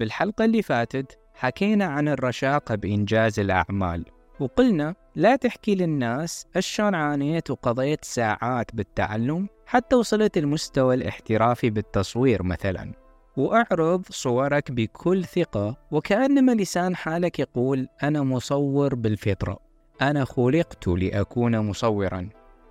بالحلقة اللي فاتت حكينا عن الرشاقة بإنجاز الأعمال وقلنا لا تحكي للناس شلون عانيت وقضيت ساعات بالتعلم حتى وصلت المستوى الاحترافي بالتصوير مثلا. وأعرض صورك بكل ثقة وكأنما لسان حالك يقول أنا مصور بالفطرة أنا خلقت لأكون مصورا.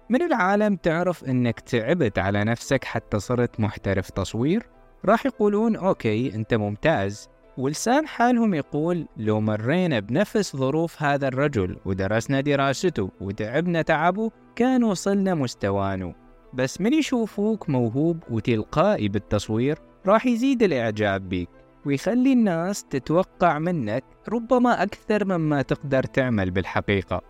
من العالم تعرف أنك تعبت على نفسك حتى صرت محترف تصوير؟ راح يقولون أوكي أنت ممتاز. ولسان حالهم يقول لو مرينا بنفس ظروف هذا الرجل ودرسنا دراسته وتعبنا تعبه كان وصلنا مستوانه بس من يشوفوك موهوب وتلقائي بالتصوير راح يزيد الإعجاب بيك ويخلي الناس تتوقع منك ربما أكثر مما تقدر تعمل بالحقيقة.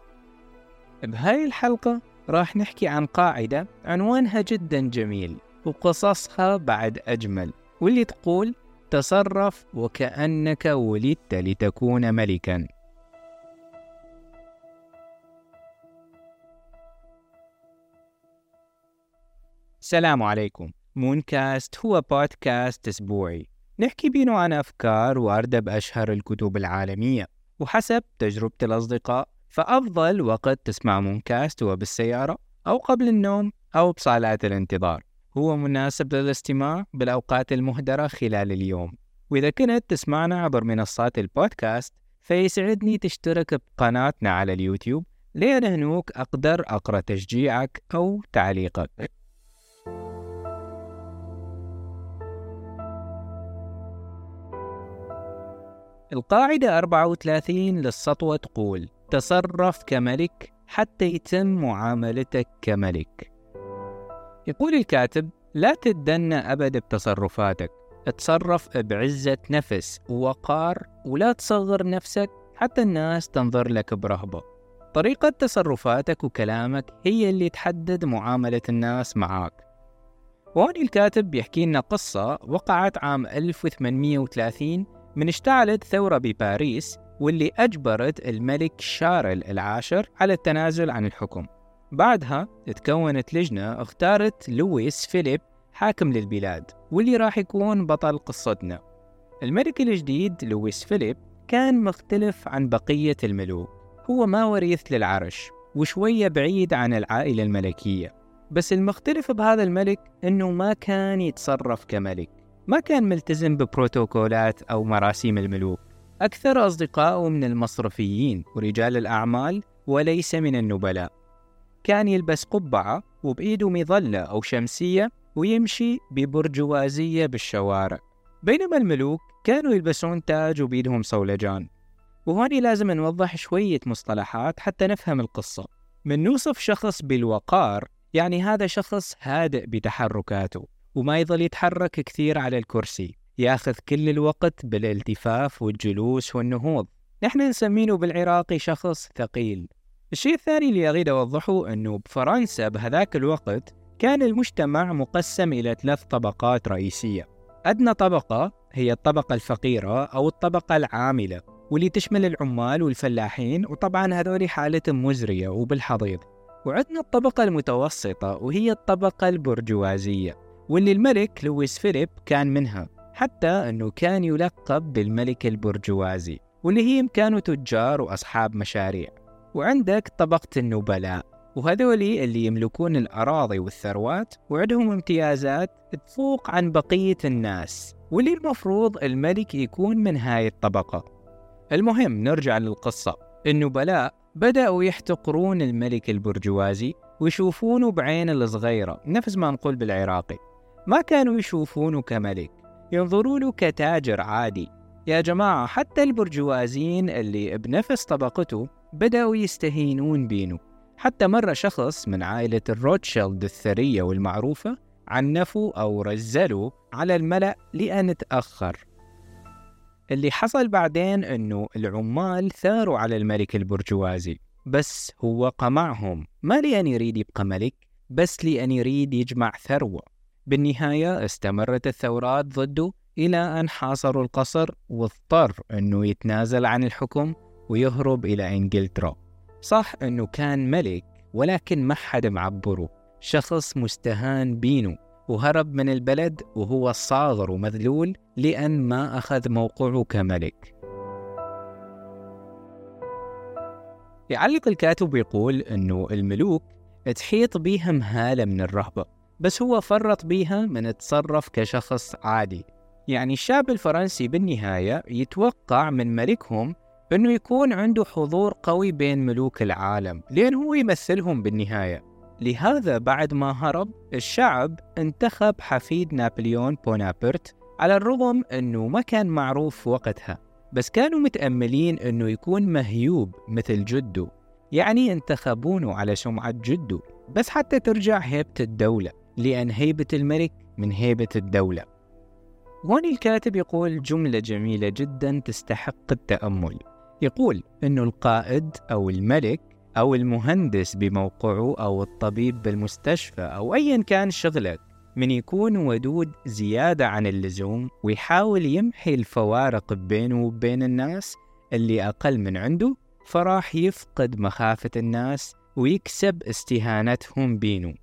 بهاي الحلقة راح نحكي عن قاعدة عنوانها جدا جميل وقصصها بعد أجمل. واللي تقول تصرف وكأنك ولدت لتكون ملكا. السلام عليكم. مونكاست هو بودكاست أسبوعي. نحكي بينه عن أفكار واردة بأشهر الكتب العالمية. وحسب تجربة الأصدقاء فأفضل وقت تسمع مونكاست هو بالسيارة أو قبل النوم أو بصالات الانتظار. هو مناسب للاستماع بالأوقات المهدرة خلال اليوم. وإذا كنت تسمعنا عبر منصات البودكاست فيسعدني تشترك بقناتنا على اليوتيوب لين هنوك أقدر أقرأ تشجيعك أو تعليقك. القاعدة 34 للسطوة تقول تصرف كملك حتى يتم معاملتك كملك. يقول الكاتب لا تتدنى أبد بتصرفاتك اتصرف بعزة نفس ووقار ولا تصغر نفسك حتى الناس تنظر لك برهبة. طريقة تصرفاتك وكلامك هي اللي تحدد معاملة الناس معاك. وهون الكاتب بيحكي لنا قصة وقعت عام 1830 من اشتعلت ثورة بباريس واللي أجبرت الملك شارل العاشر على التنازل عن الحكم. بعدها تكونت لجنة اختارت لويس فيليب حاكم للبلاد واللي راح يكون بطل قصتنا. الملك الجديد لويس فيليب كان مختلف عن بقية الملوك. هو ما وريث للعرش وشوية بعيد عن العائلة الملكية. بس المختلف بهذا الملك إنه ما كان يتصرف كملك. ما كان ملتزم ببروتوكولات أو مراسيم الملوك. أكثر اصدقائه من المصرفيين ورجال الأعمال وليس من النبلاء. كان يلبس قبعة وبإيده مظلة أو شمسية ويمشي ببرجوازية بالشوارع. بينما الملوك كانوا يلبسون تاج وبيدهم صولجان. وهون لازم نوضح شوية مصطلحات حتى نفهم القصة. من نوصف شخص بالوقار يعني هذا شخص هادئ بتحركاته وما يظل يتحرك كثير على الكرسي. ياخذ كل الوقت بالالتفاف والجلوس والنهوض. نحن نسمينه بالعراقي شخص ثقيل. الشيء الثاني اللي أريد أوضحه أنه بفرنسا بهذاك الوقت كان المجتمع مقسم إلى ثلاث طبقات رئيسية. أدنى طبقة هي الطبقة الفقيرة أو الطبقة العاملة واللي تشمل العمال والفلاحين وطبعا هذول حالتهم مزرية وبالحضيض. وعندنا الطبقة المتوسطة وهي الطبقة البرجوازية واللي الملك لويس فيليب كان منها حتى أنه كان يلقب بالملك البرجوازي واللي هي كانوا تجار وأصحاب مشاريع. وعندك طبقة النبلاء وهذولي اللي يملكون الأراضي والثروات وعندهم امتيازات تفوق عن بقية الناس واللي المفروض الملك يكون من هاي الطبقة. المهم نرجع للقصة. النبلاء بدأوا يحتقرون الملك البرجوازي ويشوفونه بعين الصغيرة نفس ما نقول بالعراقي. ما كانوا يشوفونه كملك ينظرونه كتاجر عادي. يا جماعة حتى البرجوازيين اللي بنفس طبقته بدأوا يستهينون بينه. حتى مرة شخص من عائلة الروتشيلد الثرية والمعروفة عنفوا أو رزلوا على الملأ لأن تأخر. اللي حصل بعدين أنه العمال ثاروا على الملك البرجوازي بس هو قمعهم ما لأن يريد يبقى ملك بس لأن يريد يجمع ثروة. بالنهاية استمرت الثورات ضده إلى أن حاصروا القصر واضطر أنه يتنازل عن الحكم ويهرب إلى إنجلترا. صح أنه كان ملك ولكن ما حد معبره شخص مستهان بينه وهرب من البلد وهو صاغر ومذلول لأن ما أخذ موقعه كملك. يعلق الكاتب ويقول أنه الملوك تحيط بيهم هالة من الرهبة بس هو فرط بيها من تصرف كشخص عادي. يعني الشاب الفرنسي بالنهاية يتوقع من ملكهم أنه يكون عنده حضور قوي بين ملوك العالم لأن هو يمثلهم بالنهاية. لهذا بعد ما هرب الشعب انتخب حفيد نابليون بونابرت على الرغم أنه ما كان معروف وقتها بس كانوا متأملين أنه يكون مهيوب مثل جده يعني انتخبونه على سمعة جده بس حتى ترجع هيبة الدولة لأن هيبة الملك من هيبة الدولة. هون الكاتب يقول جملة جميلة جدا تستحق التأمل. يقول أنه القائد أو الملك أو المهندس بموقعه أو الطبيب بالمستشفى أو أيا كان شغلك من يكون ودود زيادة عن اللزوم ويحاول يمحي الفوارق بينه وبين الناس اللي أقل من عنده فراح يفقد مخافة الناس ويكسب استهانتهم بينه.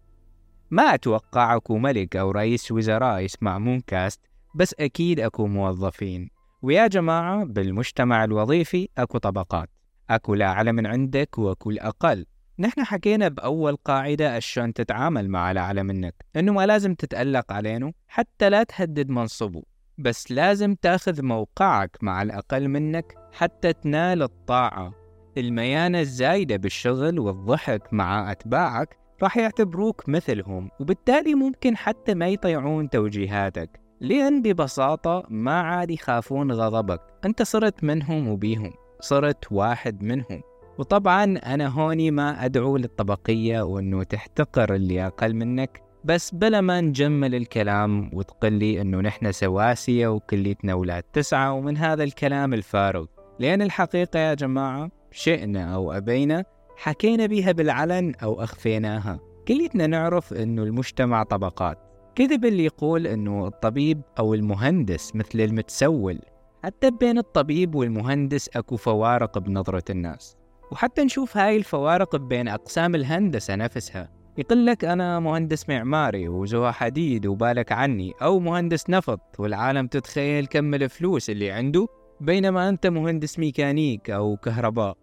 ما أتوقع أكو ملك أو رئيس وزراء يسمع مونكاست بس أكيد أكو موظفين. ويا جماعة بالمجتمع الوظيفي أكو طبقات. أكو الأعلى من عندك وأكو الأقل نحن حكينا بأول قاعدة عشان تتعامل مع الأعلى منك. إنه ما لازم تتألق علينه حتى لا تهدد منصبه. بس لازم تأخذ موقعك مع الأقل منك حتى تنال الطاعة. الميانة الزايدة بالشغل والضحك مع أتباعك راح يعتبروك مثلهم وبالتالي ممكن حتى ما يطيعون توجيهاتك. لأن ببساطة ما عاد يخافون غضبك. أنت صرت منهم وبيهم صرت واحد منهم. وطبعا أنا هوني ما أدعو للطبقية وأنه تحتقر اللي أقل منك بس بلا ما نجمل الكلام وتقلي أنه نحن سواسية وكليتنا أولاد تسعة ومن هذا الكلام الفارغ لأن الحقيقة يا جماعة شئنا أو أبينا حكينا بيها بالعلن أو أخفيناها. كليتنا نعرف أنه المجتمع طبقات. كذب اللي يقول أنه الطبيب أو المهندس مثل المتسول؟ حتى بين الطبيب والمهندس أكو فوارق بنظرة الناس. وحتى نشوف هاي الفوارق بين أقسام الهندسة نفسها. يقول لك أنا مهندس معماري وزوها حديد وبالك عني أو مهندس نفط والعالم تتخيل كم الفلوس اللي عنده بينما أنت مهندس ميكانيك أو كهرباء.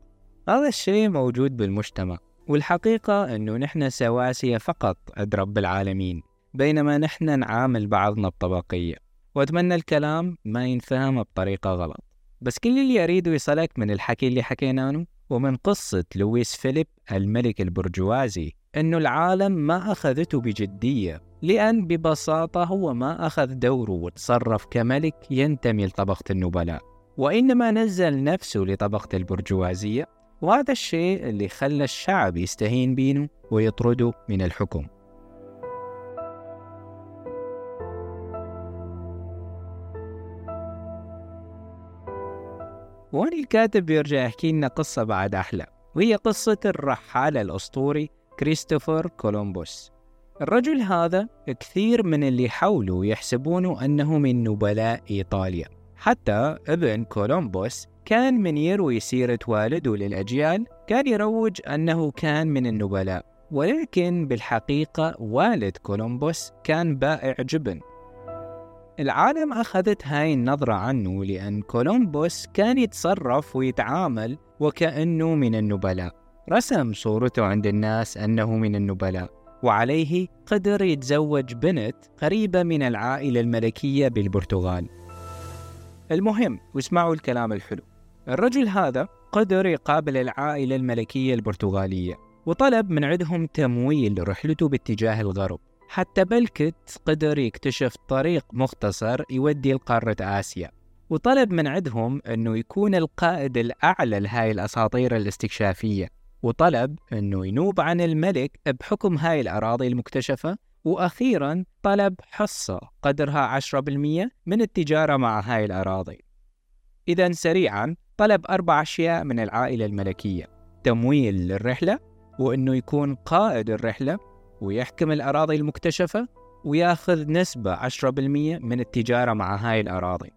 هذا الشيء موجود بالمجتمع. والحقيقة أنه نحن سواسية فقط عند رب العالمين. بينما نحن نعامل بعضنا بطبقية وأتمنى الكلام ما ينفهم بطريقة غلط. بس كل اللي أريده يصلك من الحكي اللي حكيناه ومن قصة لويس فيليب الملك البرجوازي أنه العالم ما أخذته بجدية لأن ببساطة هو ما أخذ دوره وتصرف كملك ينتمي لطبقة النبلاء. وإنما نزل نفسه لطبقة البرجوازية وهذا الشيء اللي خلى الشعب يستهين بينه ويطرده من الحكم. وهنا الكاتب بيرجع يحكي لنا قصة بعد أحلى وهي قصة الرحالة الأسطوري كريستوفر كولومبوس. الرجل هذا كثير من اللي حوله يحسبونه أنه من نبلاء إيطاليا. حتى ابن كولومبوس كان من يروي سيرة والده للأجيال كان يروج أنه كان من النبلاء. ولكن بالحقيقة والد كولومبوس كان بائع جبن. العالم أخذت هاي النظرة عنه لأن كولومبوس كان يتصرف ويتعامل وكأنه من النبلاء. رسم صورته عند الناس أنه من النبلاء وعليه قدر يتزوج بنت قريبة من العائلة الملكية بالبرتغال. المهم واسمعوا الكلام الحلو. الرجل هذا قدر يقابل العائلة الملكية البرتغالية وطلب من عندهم تمويل لرحلته باتجاه الغرب. حتى بلكت قدر يكتشف طريق مختصر يودي لقارة آسيا. وطلب من عندهم أنه يكون القائد الأعلى لهاي الأساطير الاستكشافية. وطلب أنه ينوب عن الملك بحكم هاي الأراضي المكتشفة. وأخيرا طلب حصة قدرها 10% من التجارة مع هاي الأراضي. إذا سريعا طلب أربع أشياء من العائلة الملكية. تمويل للرحلة وأنه يكون قائد الرحلة ويحكم الأراضي المكتشفة وياخذ نسبة 10% من التجارة مع هاي الأراضي.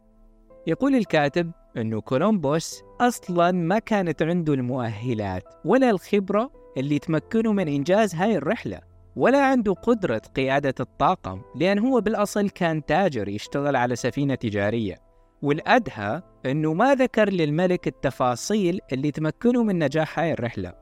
يقول الكاتب أنه كولومبوس أصلا ما كانت عنده المؤهلات ولا الخبرة اللي تمكنه من إنجاز هاي الرحلة ولا عنده قدرة قيادة الطاقم لأن هو بالأصل كان تاجر يشتغل على سفينة تجارية. والأدهى أنه ما ذكر للملك التفاصيل اللي تمكنه من نجاح هاي الرحلة.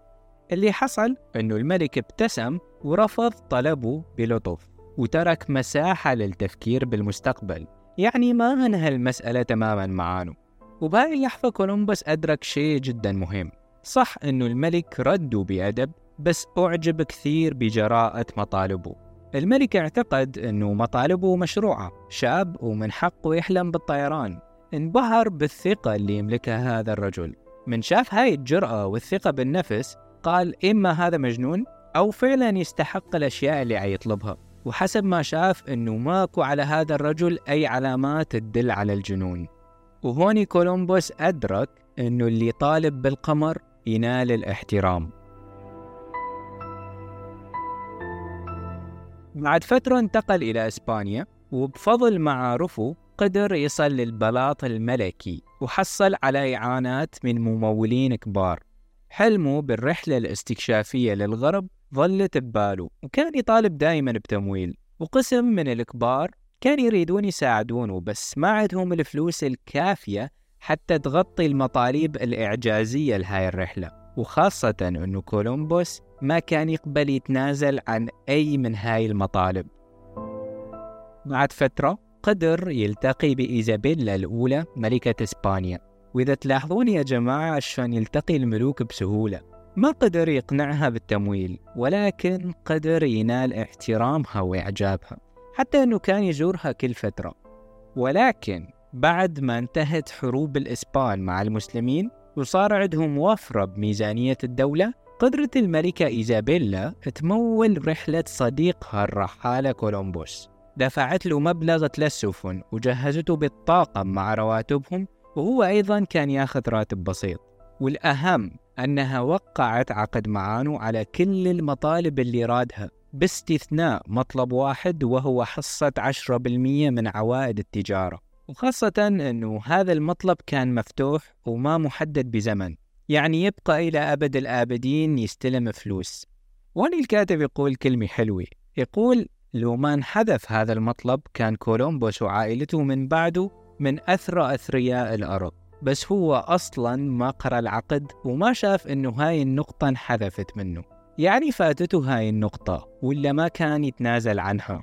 اللي حصل أنه الملك ابتسم ورفض طلبه بلطف وترك مساحة للتفكير بالمستقبل. يعني ما أنهى المسألة تماما معانه وبهاي اللحظة كولومبوس أدرك شيء جدا مهم. صح أنه الملك رده بأدب بس أعجب كثير بجراءة مطالبه. الملك اعتقد أنه مطالبه مشروعة شاب ومن حقه يحلم بالطيران. انبهر بالثقة اللي يملكها هذا الرجل. من شاف هاي الجرأة والثقة بالنفس قال إما هذا مجنون أو فعلا يستحق الأشياء اللي عيطلبها وحسب ما شاف أنه ماكو على هذا الرجل أي علامات تدل على الجنون. وهوني كولومبوس أدرك أنه اللي طالب بالقمر ينال الاحترام. بعد فترة انتقل إلى إسبانيا وبفضل معارفه قدر يصل للبلاط الملكي وحصل على إعانات من ممولين كبار. حلمه بالرحلة الاستكشافية للغرب ظلت بباله وكان يطالب دائما بتمويل وقسم من الكبار كان يريدون يساعدونه بس ما عندهم الفلوس الكافية حتى تغطي المطالب الإعجازية لهاي الرحلة. وخاصة أنه كولومبوس ما كان يقبل يتنازل عن أي من هاي المطالب. بعد فترة قدر يلتقي بإيزابيلا الأولى ملكة إسبانيا. وإذا تلاحظون يا جماعة شلون يلتقي الملوك بسهولة. ما قدر يقنعها بالتمويل ولكن قدر ينال احترامها وإعجابها حتى أنه كان يزورها كل فترة. ولكن بعد ما انتهت حروب الإسبان مع المسلمين وصار عندهم وفرة بميزانية الدولة قدرت الملكة إيزابيلا تمول رحلة صديقها الرحالة كولومبوس. دفعت له مبلغ ثلاث سفن وجهزته بالطاقم مع رواتبهم وهو أيضا كان ياخذ راتب بسيط. والأهم أنها وقعت عقد معانه على كل المطالب اللي رادها باستثناء مطلب واحد وهو حصة 10% من عوائد التجارة. وخاصة أنه هذا المطلب كان مفتوح وما محدد بزمن يعني يبقى إلى أبد الآبدين يستلم فلوس. واني الكاتب يقول كلمة حلوة يقول لو ما انحذف هذا المطلب كان كولومبوس وعائلته من بعده من أثرى أثرياء الأرض. بس هو أصلا ما قرأ العقد وما شاف إنه هاي النقطة انحذفت منه. يعني فاتته هاي النقطة ولا ما كان يتنازل عنها.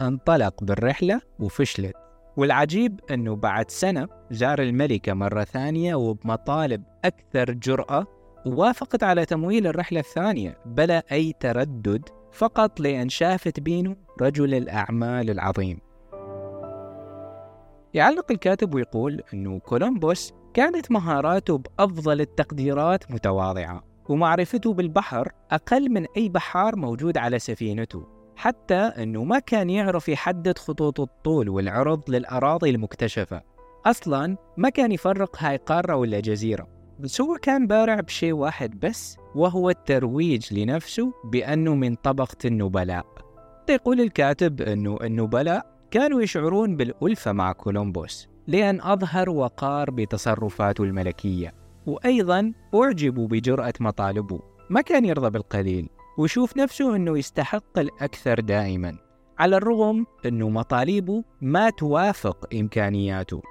انطلق بالرحلة وفشلت. والعجيب أنه بعد سنة زار الملكة مرة ثانية وبمطالب أكثر جرأة ووافقت على تمويل الرحلة الثانية بلا أي تردد فقط لأن شافت بينه رجل الأعمال العظيم. يعلق الكاتب ويقول أنه كولومبوس كانت مهاراته بأفضل التقديرات متواضعة ومعرفته بالبحر أقل من أي بحار موجود على سفينته حتى أنه ما كان يعرف يحدد خطوط الطول والعرض للأراضي المكتشفة. أصلا ما كان يفرق هاي قارة ولا جزيرة بس هو كان بارع بشيء واحد بس وهو الترويج لنفسه بأنه من طبقة النبلاء. يقول الكاتب أنه النبلاء كانوا يشعرون بالألفة مع كولومبوس لأن أظهر وقار بتصرفاته الملكية وأيضا أعجبوا بجرأة مطالبه. ما كان يرضى بالقليل ويشوف نفسه أنه يستحق الأكثر دائما على الرغم أنه مطالبه ما توافق إمكانياته.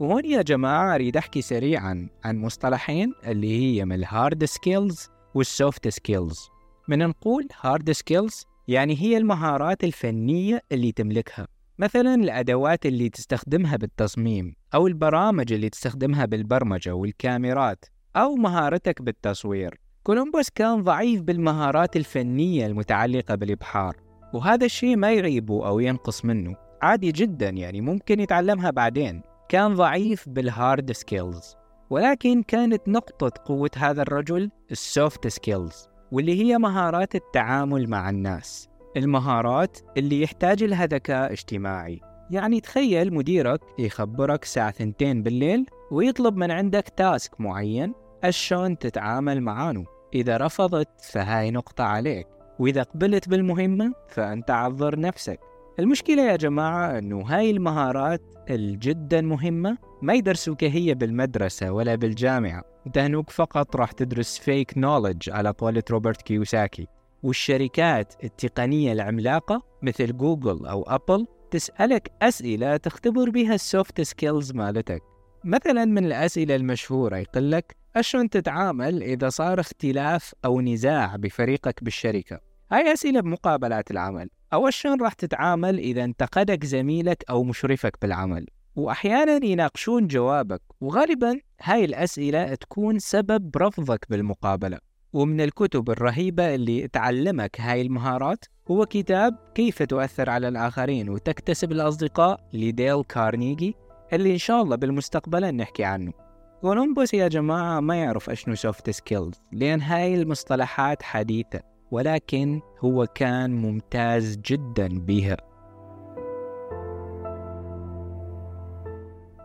وهون يا جماعة أريد أحكي سريعا عن مصطلحين اللي هي من ال hard skills وال soft skills من نقول hard skills يعني هي المهارات الفنية اللي تملكها. مثلا الأدوات اللي تستخدمها بالتصميم أو البرامج اللي تستخدمها بالبرمجة والكاميرات أو مهارتك بالتصوير. كولومبوس كان ضعيف بالمهارات الفنية المتعلقة بالإبحار وهذا الشيء ما يعيبه أو ينقص منه. عادي جدا يعني ممكن يتعلمها بعدين. كان ضعيف بال hard skills ولكن كانت نقطة قوة هذا الرجل ال soft skills واللي هي مهارات التعامل مع الناس. المهارات اللي يحتاج لها ذكاء اجتماعي. يعني تخيل مديرك يخابرك الساعة ثنتين بالليل ويطلب من عندك task معين شلون تتعامل معاه إذا رفضت فهاي نقطة عليك. وإذا قبلت بالمهمة فأنت عذر نفسك. المشكلة يا جماعة أنه هاي المهارات الجدا مهمة ما يدرسوك هي بالمدرسة ولا بالجامعة. انت هنوك فقط راح تدرس فيك knowledge على قولة روبرت كيوساكي. والشركات التقنية العملاقة مثل جوجل أو Apple تسألك أسئلة تختبر بها ال soft skills مالتك. مثلا من الأسئلة المشهورة يقول لك أشون تتعامل إذا صار اختلاف أو نزاع بفريقك بالشركة؟ هاي أسئلة بمقابلات العمل. أو شلون راح تتعامل إذا انتقدك زميلك أو مشرفك بالعمل؟ وأحيانا يناقشون جوابك وغالبا هاي الأسئلة تكون سبب رفضك بالمقابلة. ومن الكتب الرهيبة اللي تعلمك هاي المهارات هو كتاب كيف تؤثر على الآخرين وتكتسب الأصدقاء لديل كارنيجي اللي إن شاء الله بالمستقبل نحكي عنه. كولومبوس يا جماعة ما يعرف أشنو soft skills لأن هاي المصطلحات حديثة ولكن هو كان ممتاز جدا بها.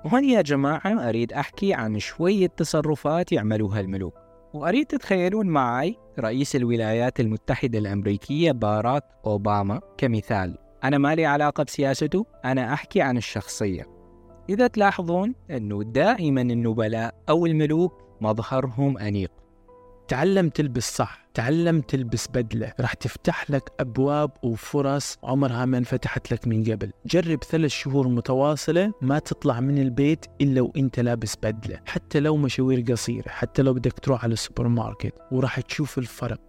وهون يا جماعة أريد أحكي عن شوية تصرفات يعملوها الملوك. وأريد تتخيلون معي رئيس الولايات المتحدة الأمريكية باراك أوباما كمثال. أنا ما لي علاقة بسياسته أنا أحكي عن الشخصية. إذا تلاحظون أنه دائما النبلاء أو الملوك مظهرهم أنيق. تعلم تلبس صح. تعلم تلبس بدلة. راح تفتح لك أبواب وفرص عمرها ما انفتحت لك من قبل. جرب ثلاث شهور متواصلة ما تطلع من البيت إلا وإنت لابس بدلة. حتى لو مشاوير قصيرة حتى لو بدك تروح على السوبر ماركت وراح تشوف الفرق.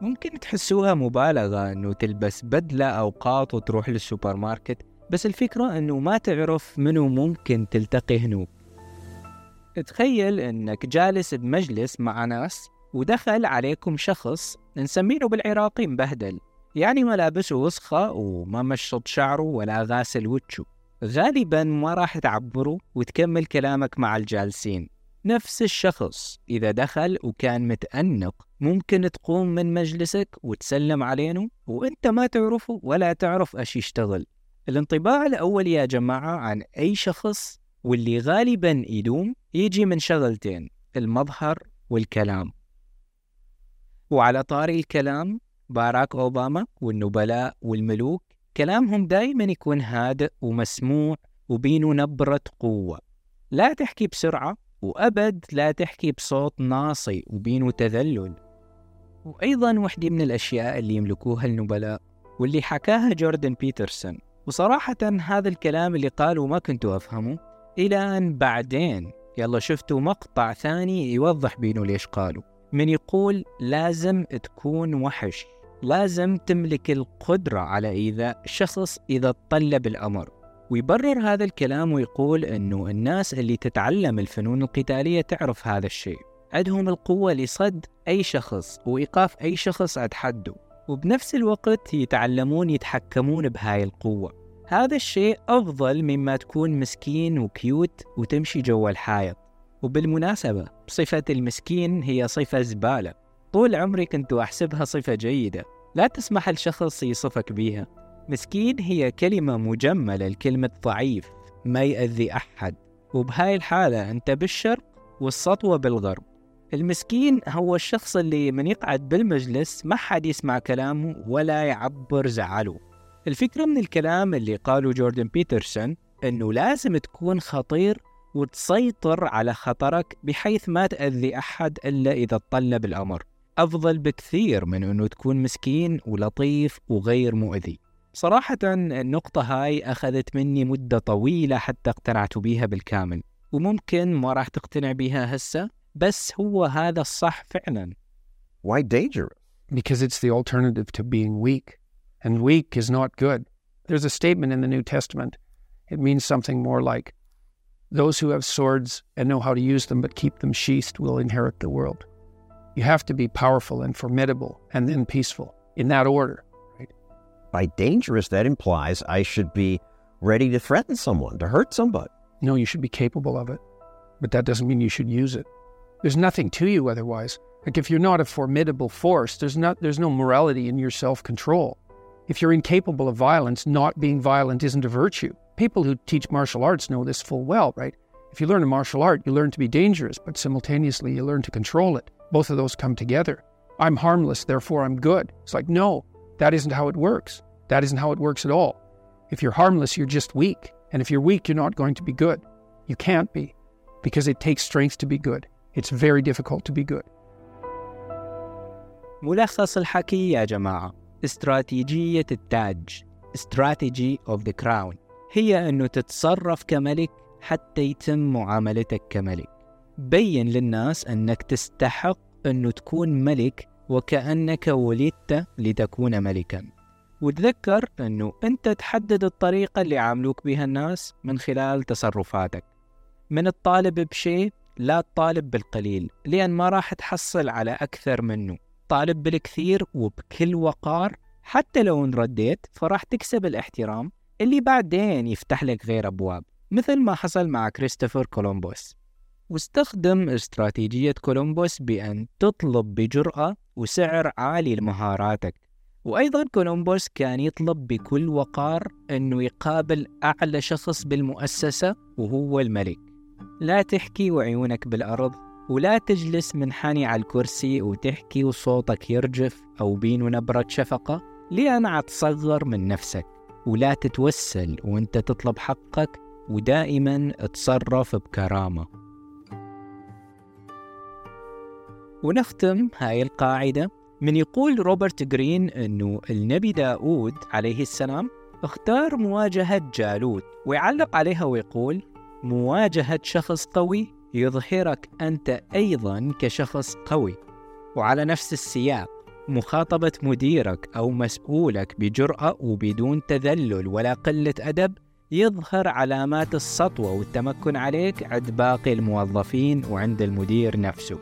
ممكن تحسوها مبالغة أنه تلبس بدلة أو قاط وتروح للسوبر ماركت بس الفكرة أنه ما تعرف منو ممكن تلتقي هنوك تخيل أنك جالس بمجلس مع ناس ودخل عليكم شخص نسميه بالعراقي مبهدل يعني ملابسه وسخة وما مشط شعره ولا غاسل وجهه. غالبا ما راح تعبره وتكمل كلامك مع الجالسين. نفس الشخص إذا دخل وكان متأنق ممكن تقوم من مجلسك وتسلم علينه وإنت ما تعرفه ولا تعرف أش يشتغل. الانطباع الأول يا جماعة عن أي شخص واللي غالبا يدوم يجي من شغلتين المظهر والكلام. وعلى طاري الكلام باراك أوباما والنبلاء والملوك كلامهم دايما يكون هادئ ومسموع وبينه نبرة قوة. لا تحكي بسرعة وأبد لا تحكي بصوت ناصي وبينه تذلل. وأيضا وحدة من الأشياء اللي يملكوها النبلاء واللي حكاها جوردن بيترسون. وصراحة هذا الكلام اللي قاله ما كنت أفهمه. إلى أن بعدين يلا شفتوا مقطع ثاني يوضح بينه ليش قالوا. من يقول لازم تكون وحش لازم تملك القدرة على إيذاء شخص إذا تطلب الأمر. ويبرر هذا الكلام ويقول أنه الناس اللي تتعلم الفنون القتالية تعرف هذا الشيء. عندهم القوة لصد أي شخص وإيقاف أي شخص عند حده وبنفس الوقت يتعلمون يتحكمون بهاي القوة. هذا الشيء أفضل مما تكون مسكين وكيوت وتمشي جوا الحائط. وبالمناسبة صفة المسكين هي صفة زبالة. طول عمري كنت أحسبها صفة جيدة. لا تسمح لشخص يصفك بيها. مسكين هي كلمة مجملة لكلمة ضعيف ما يأذي أحد. وبهاي الحالة أنت بالشرق والسطوة بالغرب. المسكين هو الشخص اللي من يقعد بالمجلس ما حد يسمع كلامه ولا يعبر زعله. الفكرة من الكلام اللي قاله جوردن بيترسون أنه لازم تكون خطير وتسيطر على خطرك بحيث ما تأذي أحد إلا إذا تطلب الأمر أفضل بكثير من أنه تكون مسكين ولطيف وغير مؤذي صراحة النقطة هاي أخذت مني مدة طويلة حتى اقتنعت بيها بالكامل وممكن ما راح تقتنع بيها هسه بس هو هذا الصح فعلا Why dangerous? Because it's the alternative to being weak. And weak is not good. There's a statement in the New Testament. It means something more like Those who have swords and know how to use them but keep them sheathed will inherit the world. You have to be powerful and formidable and then peaceful in that order. Right? By dangerous, that implies I should be ready to threaten someone, to hurt somebody. No, you should be capable of it, but that doesn't mean you should use it. There's nothing to you otherwise. Like if you're not a formidable force, there's not there's no morality in your self-control. If you're incapable of violence, not being violent isn't a virtue people who teach martial arts know this full well, right? If you learn a martial art, you learn to be dangerous, but simultaneously you learn to control it. Both of those come together. I'm harmless, therefore I'm good. It's like, no, that isn't how it works. That isn't how it works at all. If you're harmless, you're just weak. And if you're weak, you're not going to be good. You can't be because it takes strength to be good. It's very difficult to be good. ملخص الحكي يا جماعة استراتيجية التاج strategy of the crown هي أنه تتصرف كملك حتى يتم معاملتك كملك. بين للناس أنك تستحق أنه تكون ملك وكأنك ولدت لتكون ملكا. وتذكر أنه أنت تحدد الطريقة اللي عاملوك بها الناس من خلال تصرفاتك. من الطالب بشيء لا تطالب بالقليل لأن ما راح تحصل على أكثر منه. طالب بالكثير وبكل وقار حتى لو انرديت فراح تكسب الاحترام اللي بعدين يفتح لك غير أبواب مثل ما حصل مع كريستوفر كولومبوس. واستخدم استراتيجية كولومبوس بأن تطلب بجرأة وسعر عالي لمهاراتك. وأيضا كولومبوس كان يطلب بكل وقار أنه يقابل أعلى شخص بالمؤسسة وهو الملك. لا تحكي وعيونك بالأرض ولا تجلس منحني على الكرسي وتحكي وصوتك يرجف أو بينه نبرة شفقة لأن تصغر من نفسك. ولا تتوسل وانت تطلب حقك ودائما تصرف بكرامة. ونختم هاي القاعدة من يقول روبرت جرين أنه النبي داود عليه السلام اختار مواجهة جالوت ويعلق عليها ويقول مواجهة شخص قوي يظهرك أنت أيضا كشخص قوي. وعلى نفس السياق مخاطبة مديرك أو مسؤولك بجرأة وبدون تذلل ولا قلة أدب يظهر علامات السطوة والتمكن عليك عند باقي الموظفين وعند المدير نفسه.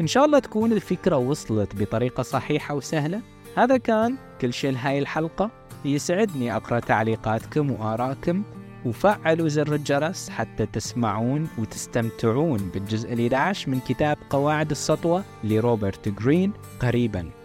إن شاء الله تكون الفكرة وصلت بطريقة صحيحة وسهلة. هذا كان كل شيء لهاي الحلقة. يسعدني أقرأ تعليقاتكم وآراءكم وفعلوا زر الجرس حتى تسمعون وتستمتعون بالجزء ال11 من كتاب قواعد السطوة لروبرت جرين قريباً.